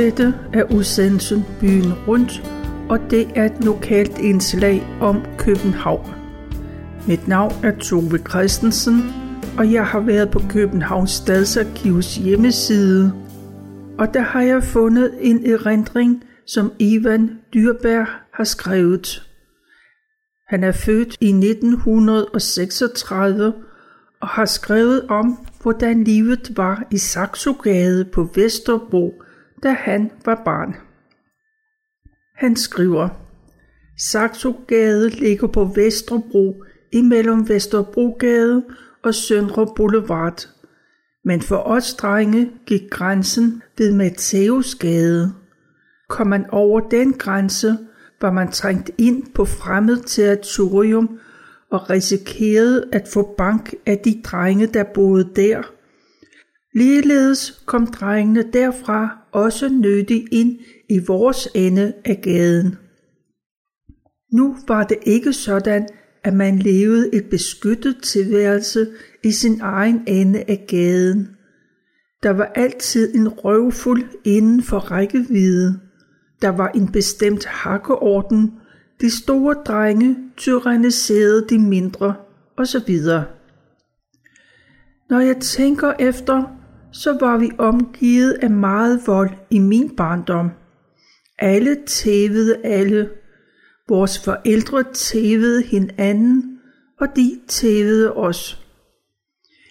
Dette er udsendelsen Byen Rundt, og det er et lokalt indslag om København. Mit navn er Tove Christensen, og jeg har været på Københavns Stadsarkivs hjemmeside, og der har jeg fundet en erindring, som Ivan Dyrberg har skrevet. Han er født i 1936 og har skrevet om, hvordan livet var i Saxogade på Vesterbro, da han var barn. Han skriver, Saxogade ligger på Vesterbro imellem Vesterbrogade og Søndre Boulevard. Men for os drenge gik grænsen ved Matteusgade. Kom man over den grænse, var man trængt ind på fremmed territorium og risikerede at få bank af de drenge, der boede der. Ligeledes kom drengene derfra også nødig ind i vores ende af gaden. Nu var det ikke sådan, at man levede et beskyttet tilværelse i sin egen ende af gaden. Der var altid en røvfuld inden for rækkevidde. Der var en bestemt hakkeorden. De store drenge tyranniserede de mindre, osv. Når jeg tænker efter, så var vi omgivet af meget vold i min barndom. Alle tævede alle. Vores forældre tævede hinanden, og de tævede os.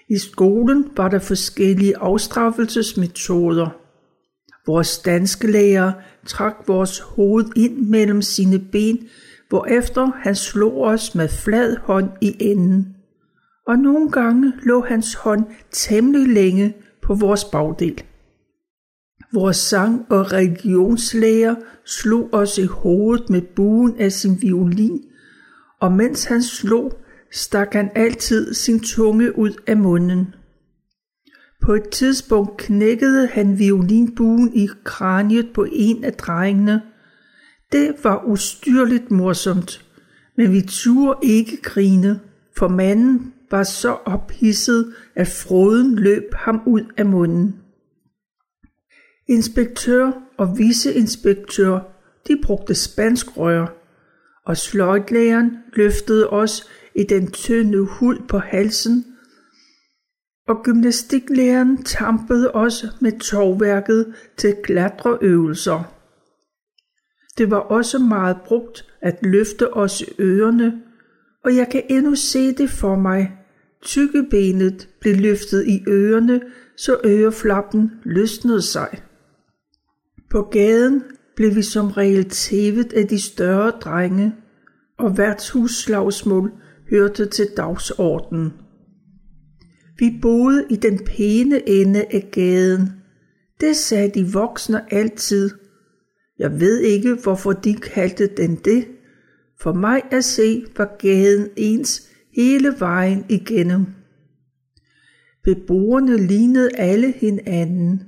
I skolen var der forskellige afstraffelsesmetoder. Vores danske lærer trak vores hoved ind mellem sine ben, hvorefter han slog os med flad hånd i enden. Og nogle gange lå hans hånd temmelig længe på vores bagdel. Vores sang- og religionslæger slog os i hovedet med buen af sin violin, og mens han slog, stak han altid sin tunge ud af munden. På et tidspunkt knækkede han violinbuen i kraniet på en af drengene. Det var ustyrligt morsomt, men vi turde ikke grine, for manden var så ophidset, at froden løb ham ud af munden. Inspektør og viceinspektør, de brugte spansk rør, og sløjtlægeren løftede os i den tynde hul på halsen, og gymnastiklæreren tampede os med tovværket til klatreøvelser. Det var også meget brugt at løfte os i ørerne, og jeg kan endnu se det for mig. Tykkebenet blev løftet i ørerne, så øreflappen løsnede sig. På gaden blev vi som regel tævet af de større drenge, og værtshusslagsmål hørte til dagsordenen. Vi boede i den pæne ende af gaden. Det sagde de voksne altid. Jeg ved ikke, hvorfor de kaldte den det. For mig at se var gaden ens hele vejen igennem. Beboerne lignede alle hinanden.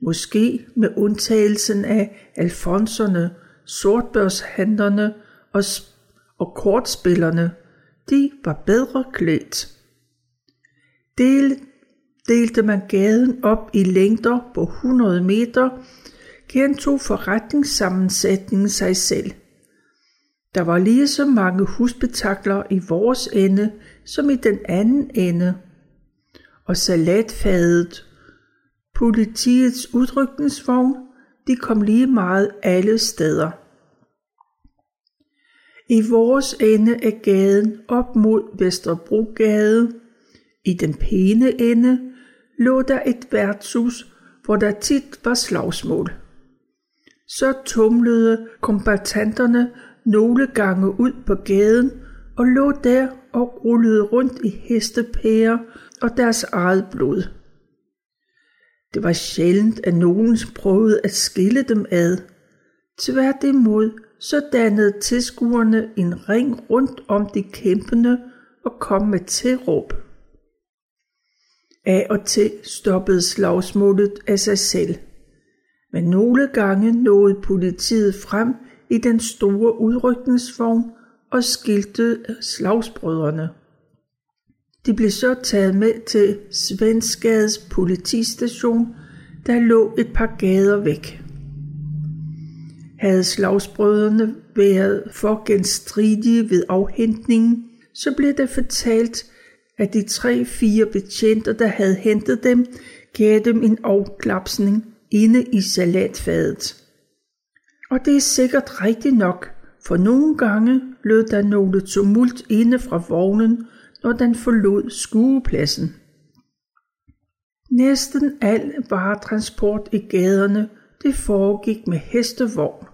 Måske med undtagelsen af alfonserne, sortbørshandlerne og, og kortspillerne. De var bedre klædt. Del, delte man gaden op i længder på 100 meter, gentog forretningssammensætningen sig selv. Der var lige så mange husbetakler i vores ende som i den anden ende. Og salatfadet, politiets udrykningsvogn, de kom lige meget alle steder. I vores ende af gaden op mod Vesterbrogade, i den pæne ende, lå der et værtshus, hvor der tit var slagsmål. Så tumlede kombatanterne nogle gange ud på gaden og lå der og rullede rundt i hestepærer og deres eget blod. Det var sjældent, at nogen prøvede at skille dem ad. Tværtimod så dannede tilskuerne en ring rundt om de kæmpende og kom med tilråb. Af og til stoppede slagsmålet af sig selv, men nogle gange nåede politiet frem i den store udrykningsvogn og skiltede slagsbrødrene. De blev så taget med til Svenskades politistation. der lå et par gader væk. Havde slagsbrødrene været for genstridige ved afhentningen, så blev det fortalt, at de tre-fire betjenter, der havde hentet dem, gav dem en afklapsning inde i salatfadet. Og det er sikkert rigtigt nok, for nogle gange lød der nogle tumult inde fra vognen, når den forlod skuepladsen. Næsten al varetransport i gaderne, det foregik med hestevogn.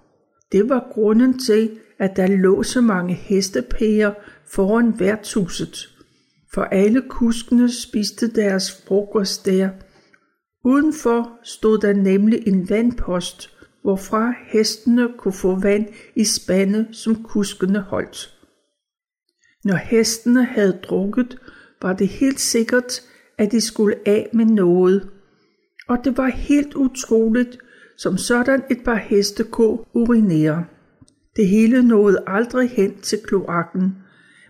Det var grunden til, at der lå så mange hestepæger foran værtshuset, for alle kuskene spiste deres frokost der. Udenfor stod der nemlig en vandpost, hvorfra hestene kunne få vand i spande, som kuskene holdt. Når hestene havde drukket, var det helt sikkert, at de skulle af med noget. Og det var helt utroligt, som sådan et par heste kunne urinere. Det hele nåede aldrig hen til kloakken,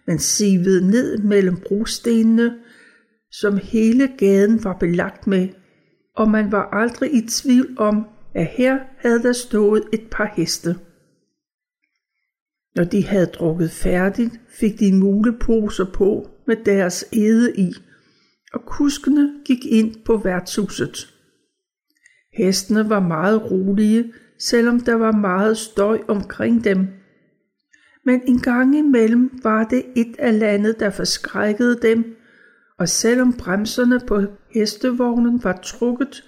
men sivede ned mellem brostenene, som hele gaden var belagt med, og man var aldrig i tvivl om, at her havde der stået et par heste. Når de havde drukket færdigt, fik de muleposer på med deres æde i, og kuskene gik ind på værtshuset. Hestene var meget rolige, selvom der var meget støj omkring dem. Men en gang imellem var det et af landet, der forskrækkede dem, og selvom bremserne på hestevognen var trukket,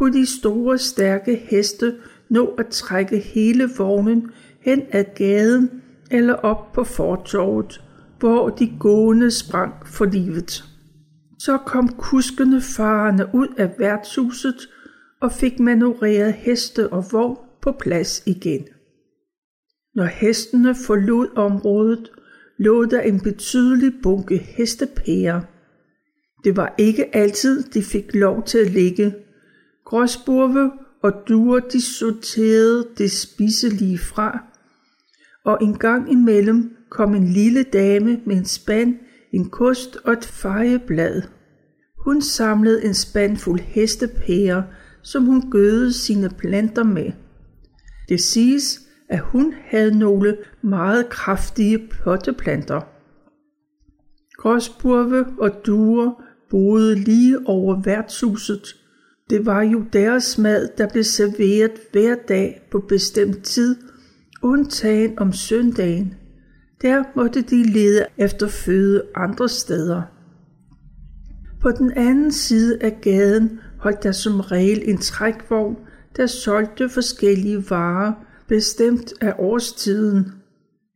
kunne de store, stærke heste nå at trække hele vognen hen ad gaden eller op på fortorvet, hvor de gående sprang for livet. Så kom kuskene farende ud af værtshuset og fik manøvreret heste og vogn på plads igen. Når hestene forlod området, lå der en betydelig bunke hestepærer. Det var ikke altid, de fik lov til at ligge. Gråsburve og duer de sorterede det spiselige fra, og en gang imellem kom en lille dame med en spand, en kost og et fejeblad. Hun samlede en spand fuld hestepærer, som hun gødede sine planter med. Det siges, at hun havde nogle meget kraftige potteplanter. Gråsburve og duer boede lige over værtshuset. Det var jo deres mad, der blev serveret hver dag på bestemt tid, undtagen om søndagen. Der måtte de lede efter føde andre steder. På den anden side af gaden holdt der som regel en trækvogn, der solgte forskellige varer, bestemt af årstiden.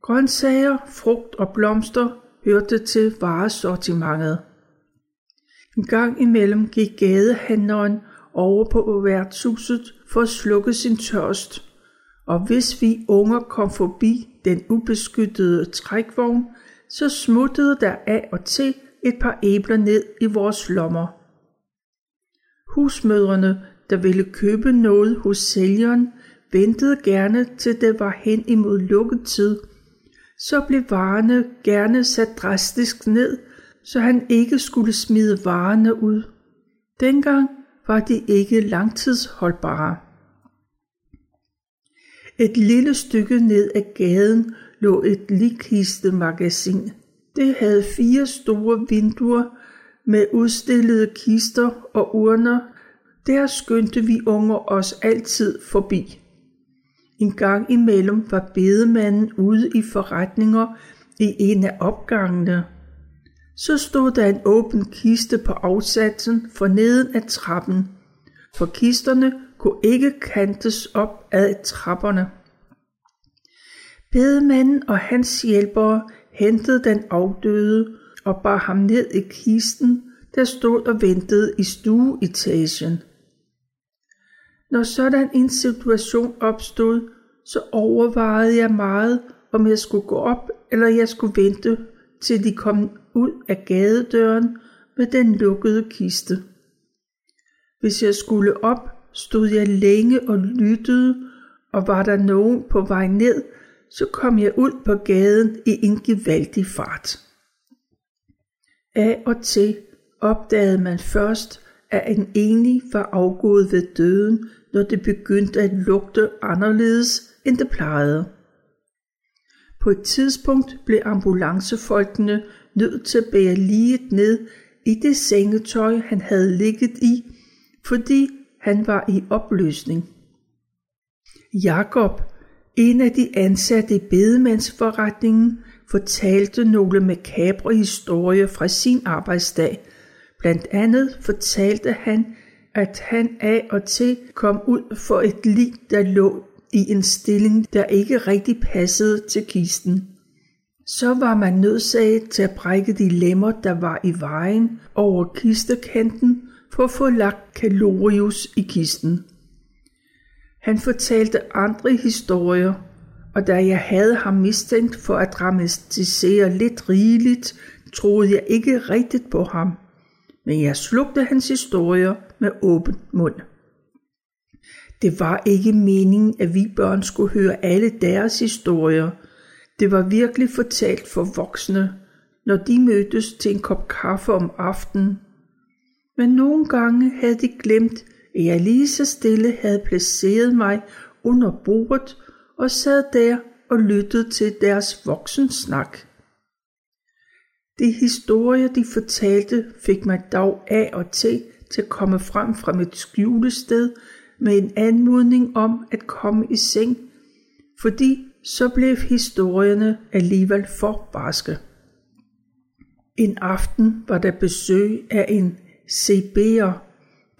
Grøntsager, frugt og blomster hørte til varesortimentet. En gang imellem gik gadehandleren over på værtshuset for at slukke sin tørst, og hvis vi unger kom forbi den ubeskyttede trækvogn, så smuttede der af og til et par æbler ned i vores lommer. Husmødrene, der ville købe noget hos sælgeren, ventede gerne til det var hen imod lukketid. Så blev varerne gerne sat drastisk ned, så han ikke skulle smide varerne ud. Dengang var de ikke langtidsholdbare. Et lille stykke ned ad gaden lå et likkistemagasin. Det havde fire store vinduer med udstillede kister og urner. Der skyndte vi unger os altid forbi. En gang imellem var bedemanden ude i forretninger i en af opgangene. Så stod der en åben kiste på afsatsen for neden af trappen, for kisterne kunne ikke kantes op ad trapperne. Bedemanden og hans hjælpere hentede den afdøde og bar ham ned i kisten, der stod og ventede i stueetagen. Når sådan en situation opstod, så overvejede jeg meget, om jeg skulle gå op, eller jeg skulle vente, til de kom ud af gadedøren med den lukkede kiste. Hvis jeg skulle op, stod jeg længe og lyttede, og var der nogen på vej ned, så kom jeg ud på gaden i en gevaldig fart. Af og til opdagede man først, at en enig var afgået ved døden, når det begyndte at lugte anderledes, end det plejede. På et tidspunkt blev ambulancefolkene nødt til at bære liget ned i det sengetøj, han havde ligget i, fordi han var i opløsning. Jakob, en af de ansatte i bedemandsforretningen, fortalte nogle makabre historier fra sin arbejdsdag. Blandt andet fortalte han, at han af og til kom ud for et lig, der lå i en stilling, der ikke rigtig passede til kisten. Så var man nødsaget til at brække de lemmer, der var i vejen over kistekanten, for at få lagt kalorius i kisten. Han fortalte andre historier, og da jeg havde ham mistænkt for at dramatisere lidt rigeligt, troede jeg ikke rigtigt på ham. Men jeg slugte hans historier med åben mund. Det var ikke meningen, at vi børn skulle høre alle deres historier. Det var virkelig fortalt for voksne, når de mødtes til en kop kaffe om aftenen. Men nogle gange havde de glemt, at jeg lige så stille havde placeret mig under bordet og sad der og lyttede til deres voksensnak. De historier, de fortalte, fik mig dog af og til til at komme frem fra mit skjulested med en anmodning om at komme i seng, fordi så blev historierne alligevel for barske. En aften var der besøg af en CB'er.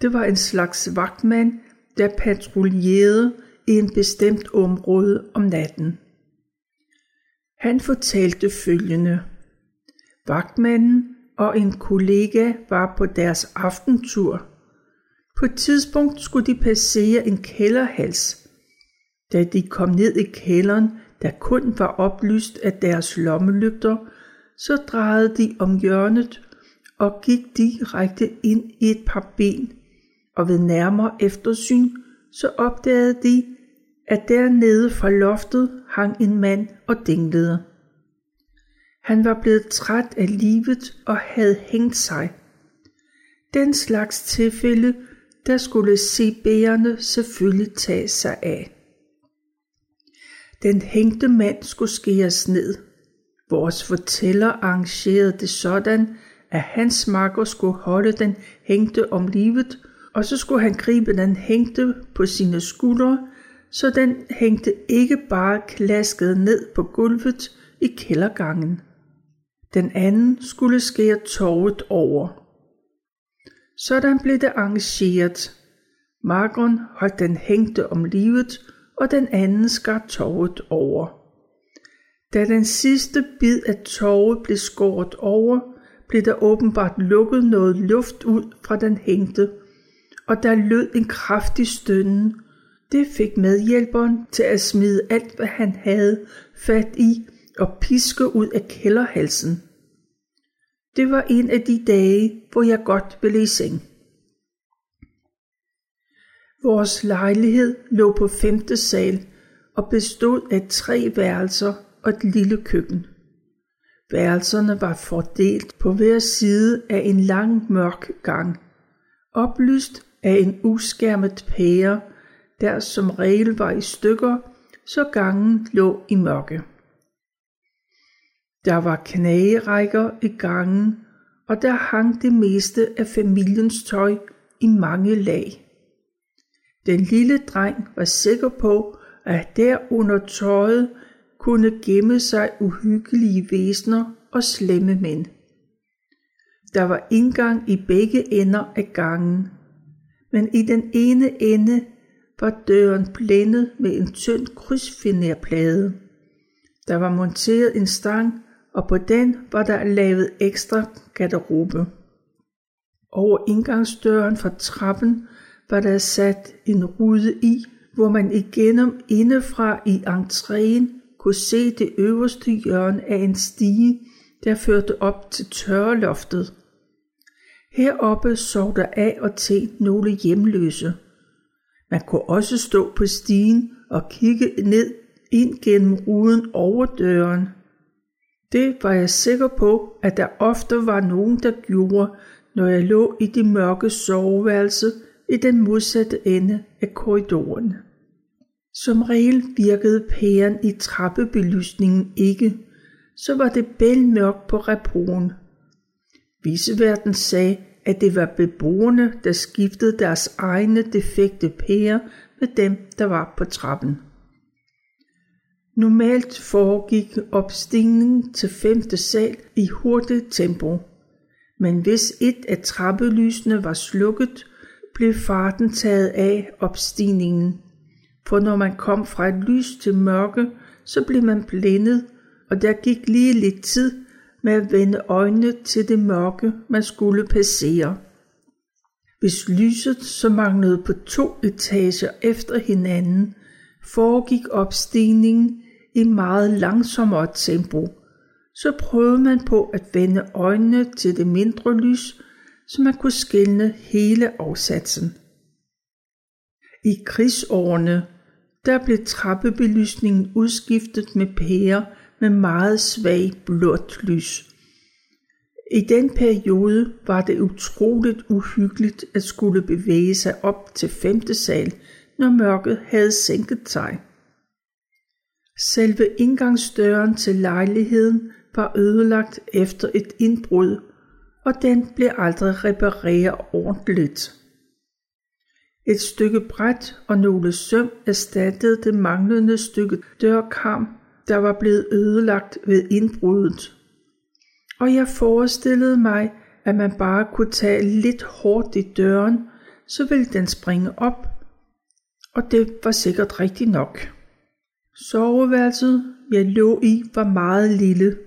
Det var en slags vagtmand, der patruljerede i en bestemt område om natten. Han fortalte følgende. Vagtmanden og en kollega var på deres aftentur. På et tidspunkt skulle de passere en kælderhals. Da de kom ned i kælderen, der kun var oplyst af deres lommelygter, så drejede de om hjørnet og gik direkte ind i et par ben, og ved nærmere eftersyn så opdagede de, at dernede fra loftet hang en mand og dinglede. Han var blevet træt af livet og havde hængt sig. Den slags tilfælde, der skulle CB'erne selvfølgelig tage sig af. Den hængte mand skulle skæres ned. Vores fortæller arrangerede det sådan, at hans makker skulle holde den hængte om livet, og så skulle han gribe den hængte på sine skuldre, så den hængte ikke bare klasket ned på gulvet i kældergangen. Den anden skulle skære torvet over. Sådan blev det arrangeret. Margon holdt den hængte om livet, og den anden skar torvet over. Da den sidste bid af torvet blev skåret over, blev der åbenbart lukket noget luft ud fra den hængte, og der lød en kraftig stønnen. Det fik medhjælperen til at smide alt, hvad han havde fat i, og piske ud af kælderhalsen. Det var en af de dage, hvor jeg godt ville i seng. Vores lejlighed lå på femte sal og bestod af tre værelser og et lille køkken. Værelserne var fordelt på hver side af en lang mørk gang, oplyst af en uskærmet pære, der som regel var i stykker, så gangen lå i mørke. Der var knagerækker i gangen, og der hang det meste af familiens tøj i mange lag. Den lille dreng var sikker på, at der under tøjet kunne gemme sig uhyggelige væsner og slemme mænd. Der var indgang i begge ender af gangen, men i den ene ende var døren blændet med en tynd krydsfinerplade. Der var monteret en stang, og på den var der lavet ekstra garderobe. Over indgangsdøren fra trappen var der sat en rude i, hvor man igennem indefra i entréen kunne se det øverste hjørne af en stige, der førte op til tørreloftet. Heroppe sov der af og til nogle hjemløse. Man kunne også stå på stigen og kigge ned ind gennem ruden over døren. Det var jeg sikker på, at der ofte var nogen, der gjorde, når jeg lå i det mørke soveværelse i den modsatte ende af korridoren. Som regel virkede pæren i trappebelysningen ikke, så var det bælmørkt på reproen. Viseverden sagde, at det var beboerne, der skiftede deres egne defekte pærer med dem, der var på trappen. Normalt foregik opstigningen til femte sal i hurtigt tempo, men hvis et af trappelysene var slukket, blev farten taget af opstigningen. For når man kom fra et lys til mørke, så blev man blændet, og der gik lige lidt tid med at vende øjnene til det mørke, man skulle passere. Hvis lyset så manglede på to etager efter hinanden, foregik opstigningen i meget langsommere tempo, så prøvede man på at vende øjnene til det mindre lys, så man kunne skælne hele afsatsen. I krigsårene, der blev trappebelysningen udskiftet med pærer med meget svag blåt lys. I den periode var det utroligt uhyggeligt at skulle bevæge sig op til femte sal, når mørket havde sænket sig. Selve indgangsdøren til lejligheden var ødelagt efter et indbrud, og den blev aldrig repareret ordentligt. Et stykke bræt og nogle søm erstattede det manglende stykke dørkarm, der var blevet ødelagt ved indbruddet. Og jeg forestillede mig, at man bare kunne tage lidt hårdt i døren, så ville den springe op, og det var sikkert rigtigt nok. Soveværelset, jeg lå i, var meget lille.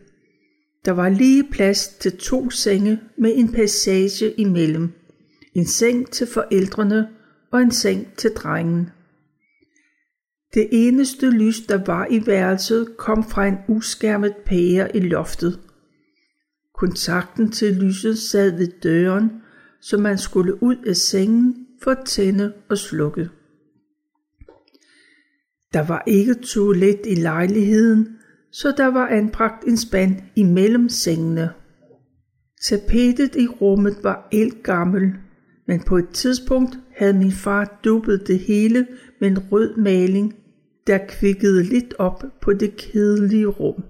Der var lige plads til to senge med en passage imellem. En seng til forældrene og en seng til drengen. Det eneste lys, der var i værelset, kom fra en uskærmet pære i loftet. Kontakten til lyset sad ved døren, så man skulle ud af sengen for at tænde og slukke. Der var ikke toilet i lejligheden, så der var anbragt en spand imellem sengene. Tapetet i rummet var gammel, men på et tidspunkt havde min far dubbet det hele med en rød maling, der kvikkede lidt op på det kedelige rum.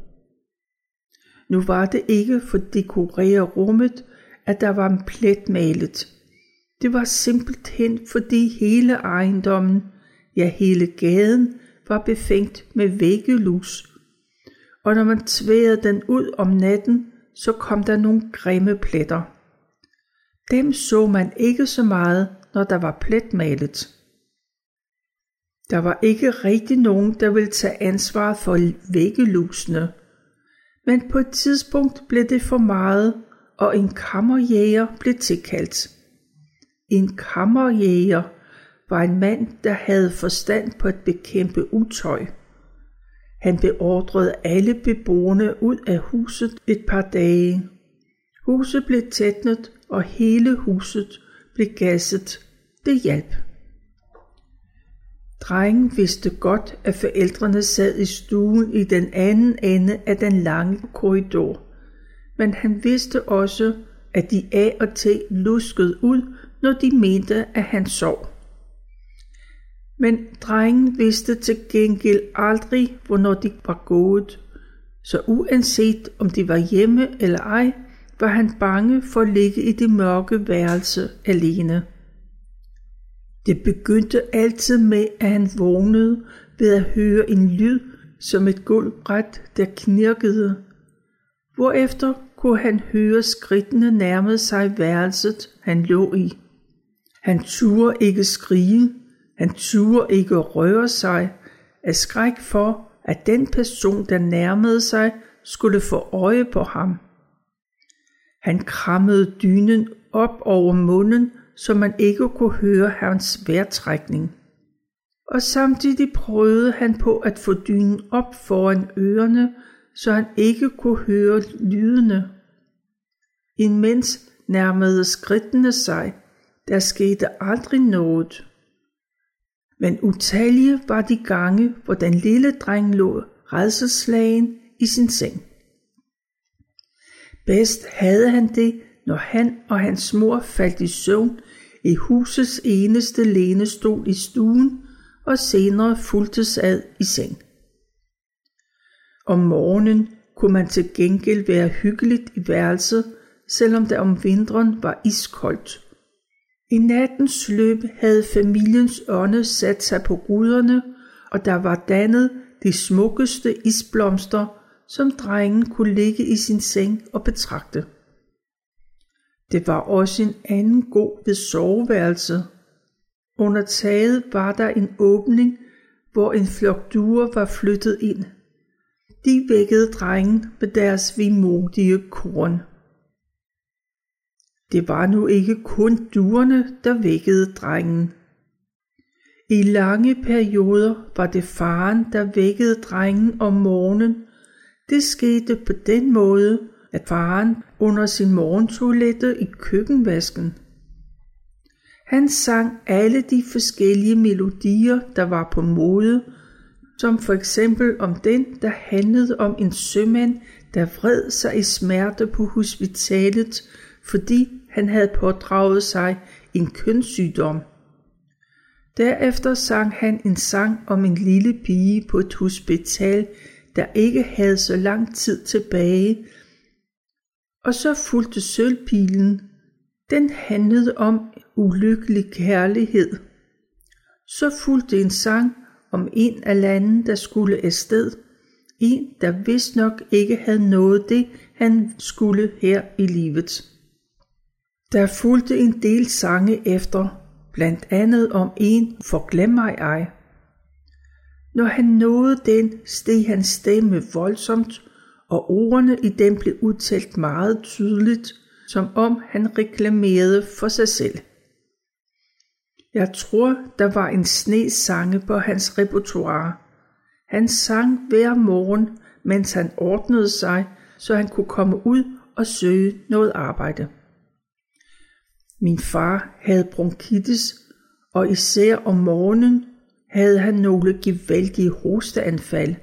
Nu var det ikke for at dekorere rummet, at der var en plet malet. Det var simpelthen fordi hele ejendommen, ja hele gaden, var befængt med væggelus, og når man tværede den ud om natten, så kom der nogle grimme pletter. Dem så man ikke så meget, når der var pletmalet. Der var ikke rigtig nogen, der ville tage ansvar for væggelusene. Men på et tidspunkt blev det for meget, og en kammerjæger blev tilkaldt. En kammerjæger var en mand, der havde forstand på at bekæmpe utøj. Han beordrede alle beboerne ud af huset et par dage. Huset blev tætnet, og hele huset blev gasset. Det hjalp. Drengen vidste godt, at forældrene sad i stuen i den anden ende af den lange korridor, men han vidste også, at de af og til luskede ud, når de mente, at han sov. Men drengen vidste til gengæld aldrig, hvornår de var gået, så uanset om de var hjemme eller ej, var han bange for at ligge i det mørke værelse alene. Det begyndte altid med, at han vågnede ved at høre en lyd som et gulvbræt, der knirkede. Hvorefter kunne han høre skridtene nærmede sig værelset, han lå i. Han turde ikke skrige, han turde ikke røre sig af skræk for, at den person, der nærmede sig, skulle få øje på ham. Han krammede dynen op over munden, så man ikke kunne høre hans vejrtrækning. Og samtidig prøvede han på at få dynen op foran ørerne, så han ikke kunne høre lydene. Imens nærmede skridtene sig. Der skete aldrig noget men utallige var de gange, hvor den lille dreng lå redselslagen i sin seng. Bedst havde han det, når han og hans mor faldt i søvn i husets eneste lænestol i stuen og senere fuldtes ad i seng. Om morgenen kunne man til gengæld være hyggeligt i værelset, selvom det om vinteren var iskoldt. I nattens løb havde familiens ånde sat sig på ruderne, og der var dannet de smukkeste isblomster, som drengen kunne ligge i sin seng og betragte. Det var også en anden god ved soveværelset. Under taget var der en åbning, hvor en flok duer var flyttet ind. De vækkede drengen med deres vimodige korn. Det var nu ikke kun duerne, der vækkede drengen. I lange perioder var det faren, der vækkede drengen om morgenen. Det skete på den måde, at faren under sin morgentoilette i køkkenvasken. Han sang alle de forskellige melodier, der var på mode, som for eksempel om den, der handlede om en sømand, der vred sig i smerte på hospitalet, fordi han havde pådraget sig en kønssygdom. Derefter sang han en sang om en lille pige på et hospital, der ikke havde så lang tid tilbage, og så fulgte sølvpilen. Den handlede om ulykkelig kærlighed. Så fulgte en sang om en af landen, der skulle afsted. En, der vist nok ikke havde nået det, han skulle her i livet. Der fulgte en del sange efter, blandt andet om en for glem mig ej. Når han nåede den, steg hans stemme voldsomt, og ordene i den blev udtalt meget tydeligt, som om han reklamerede for sig selv. Jeg tror, der var en sne sange på hans repertoire. Han sang hver morgen, mens han ordnede sig, så han kunne komme ud og søge noget arbejde. Min far havde bronkitis, og især om morgenen havde han nogle gevaldige hosteanfald.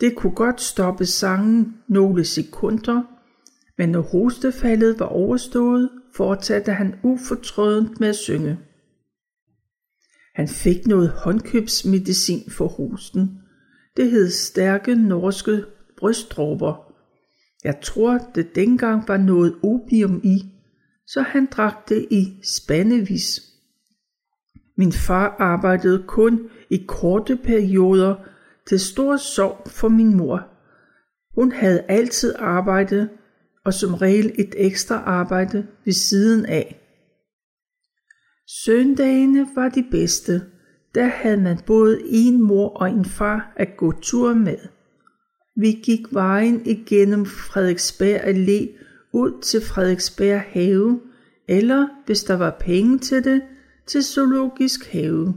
Det kunne godt stoppe sangen nogle sekunder, men når hostefaldet var overstået, fortsatte han ufortrødent med at synge. Han fik noget håndkøbsmedicin for hosten. Det hed stærke norske brystdråber. Jeg tror, det dengang var noget opium i, så han drak det i spandevis. Min far arbejdede kun i korte perioder til stor sorg for min mor. Hun havde altid arbejdet, og som regel et ekstra arbejde ved siden af. Søndagene var de bedste. Der havde man både en mor og en far at gå tur med. Vi gik vejen igennem Frederiksberg Allé ud til Frederiksberg Have, eller hvis der var penge til det, til Zoologisk Have.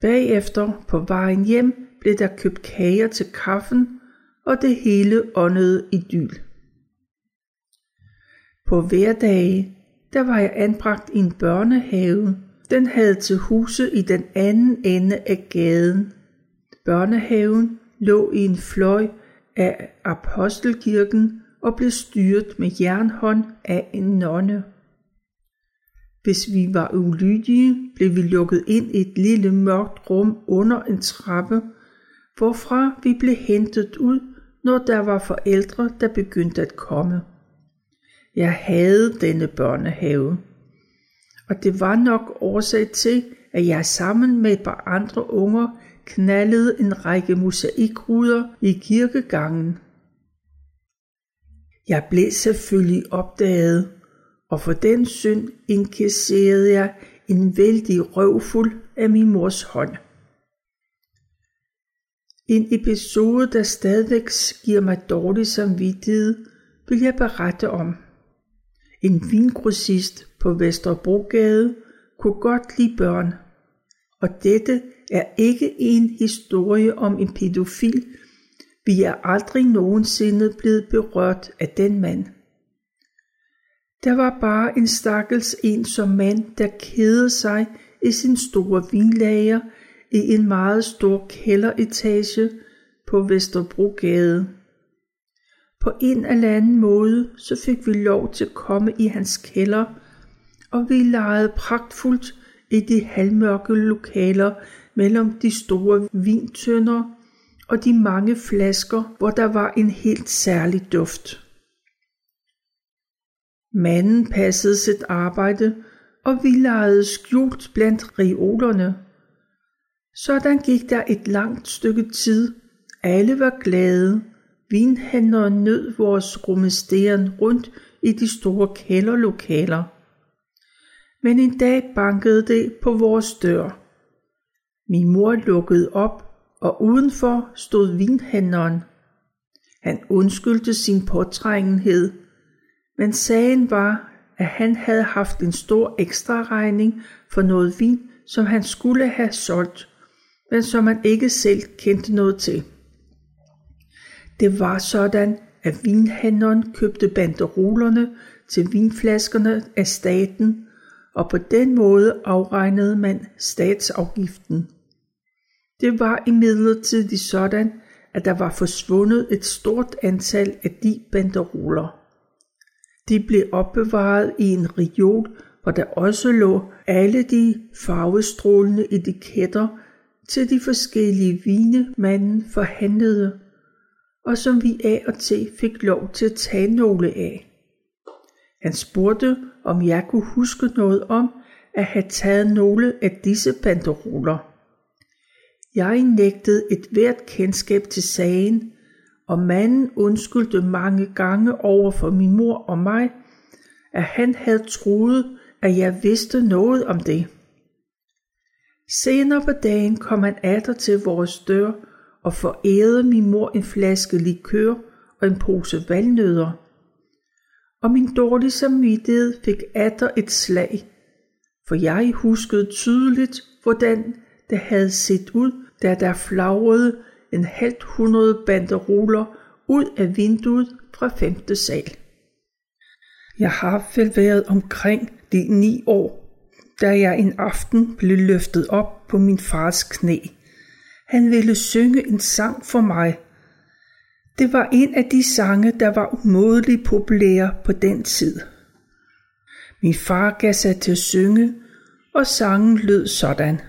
Bagefter på vejen hjem blev der købt kager til kaffen, og det hele åndede idyl. På hverdage, der var jeg anbragt i en børnehave. Den havde til huse i den anden ende af gaden. Børnehaven lå i en fløj af Apostelkirken og blev styret med jernhånd af en nonne. Hvis vi var ulydige, blev vi lukket ind i et lille mørkt rum under en trappe, hvorfra vi blev hentet ud, når der var forældre, der begyndte at komme. Jeg havde denne børnehave, og det var nok årsag til, at jeg sammen med et par andre unger knaldede en række mosaikruder i kirkegangen. Jeg blev selvfølgelig opdaget, og for den synd inkasserede jeg en vældig røvfuld af min mors hånd. En episode, der stadigvæk giver mig dårlig samvittighed, vil jeg berette om. En vingrossist på Vesterbrogade kunne godt lide børn, og dette er ikke en historie om en pædofil, vi er aldrig nogensinde blevet berørt af den mand. Der var bare en stakkels ensom mand, der kædede sig i sin store vinlager i en meget stor kælderetage på Vesterbrogade. På en eller anden måde, så fik vi lov til at komme i hans kælder, og vi legede pragtfuldt i de halvmørke lokaler mellem de store vintønder og de mange flasker, hvor der var en helt særlig duft. Manden passede sit arbejde, og vi legede skjult blandt reolerne. Sådan gik der et langt stykke tid. Alle var glade. Vinhandleren nød vores rumesteren rundt i de store kælderlokaler. Men en dag bankede det på vores dør. Min mor lukkede op, og udenfor stod vinhandleren. Han undskyldte sin påtrængenhed, men sagen var, at han havde haft en stor ekstra regning for noget vin, som han skulle have solgt, men som han ikke selv kendte noget til. Det var sådan, at vinhandleren købte banderolerne til vinflaskerne af staten, og på den måde afregnede man statsafgiften. Det var imidlertid sådan, at der var forsvundet et stort antal af de banderoler. De blev opbevaret i en reol, hvor der også lå alle de farvestrålende etiketter til de forskellige vine, manden forhandlede, og som vi af og til fik lov til at tage nogle af. Han spurgte, om jeg kunne huske noget om at have taget nogle af disse banderoler. Jeg nægtede et hvert kendskab til sagen, og manden undskyldte mange gange over for min mor og mig, at han havde troet, at jeg vidste noget om det. Senere på dagen kom han atter til vores dør og forærede min mor en flaske likør og en pose valnødder. Og min dårlige samvittighed fik atter et slag, for jeg huskede tydeligt, hvordan det havde set ud, da der flagrede en halvt hundrede banderoler ud af vinduet fra femte sal. Jeg har vel været omkring de ni år, da jeg en aften blev løftet op på min fars knæ. Han ville synge en sang for mig. Det var en af de sange, der var umådeligt populære på den tid. Min far gav sig til at synge, og sangen lød sådan.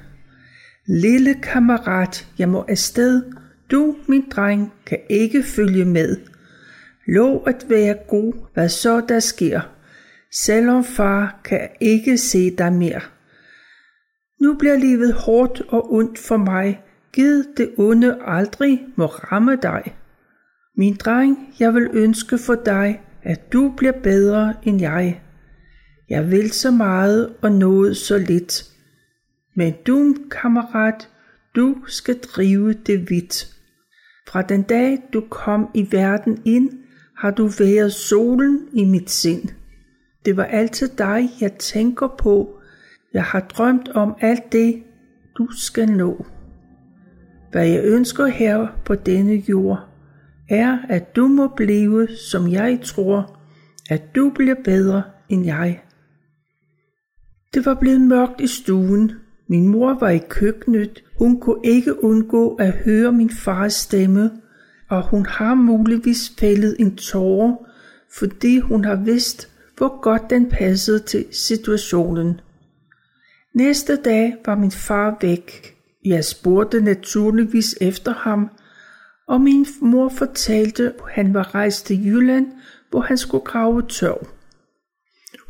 Lille kammerat, jeg må afsted, du, min dreng, kan ikke følge med. Lov at være god, hvad så der sker, selvom far kan ikke se dig mere. Nu bliver livet hårdt og ondt for mig, Gid det onde aldrig må ramme dig. Min dreng, jeg vil ønske for dig, at du bliver bedre end jeg. Jeg vil så meget og noget så lidt. Men du, kammerat, du skal drive det vidt. Fra den dag du kom i verden ind, har du været solen i mit sind. Det var altid dig, jeg tænker på. Jeg har drømt om alt det, du skal nå. Hvad jeg ønsker her på denne jord, er, at du må blive, som jeg tror, at du bliver bedre end jeg. Det var blevet mørkt i stuen. Min mor var i køkkenet. Hun kunne ikke undgå at høre min fars stemme, og hun har muligvis fældet en tårer, fordi hun har vidst, hvor godt den passede til situationen. Næste dag var min far væk. Jeg spurgte naturligvis efter ham, og min mor fortalte, at han var rejst til Jylland, hvor han skulle grave tørv.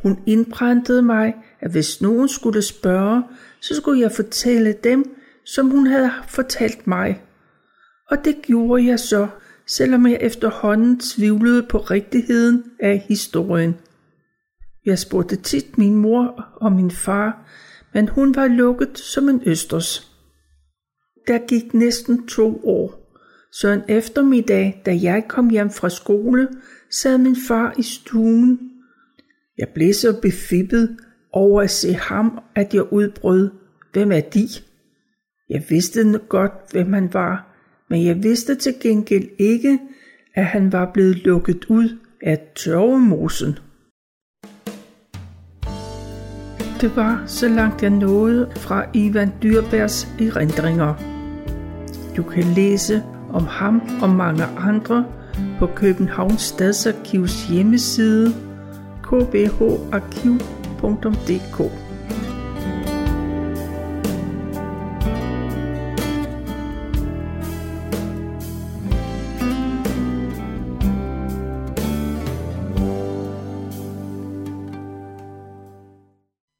Hun indbrændte mig, at hvis nogen skulle spørge, så skulle jeg fortælle dem, som hun havde fortalt mig. Og det gjorde jeg så, selvom jeg efterhånden tvivlede på rigtigheden af historien. Jeg spurgte tit min mor og min far, men hun var lukket som en østers. Der gik næsten to år. Så en eftermiddag, da jeg kom hjem fra skole, sad min far i stuen. Jeg blev så befippet over at se ham, at jeg udbrød, hvem er de? Jeg vidste godt, hvem han var, men jeg vidste til gengæld ikke, at han var blevet lukket ud af tørvemosen. Det var så langt jeg nåede fra Ivan Dyrbergs erindringer. Du kan læse om ham og mange andre på Københavns Stadsarkivs hjemmeside kbharkiv.dk. www.tico.com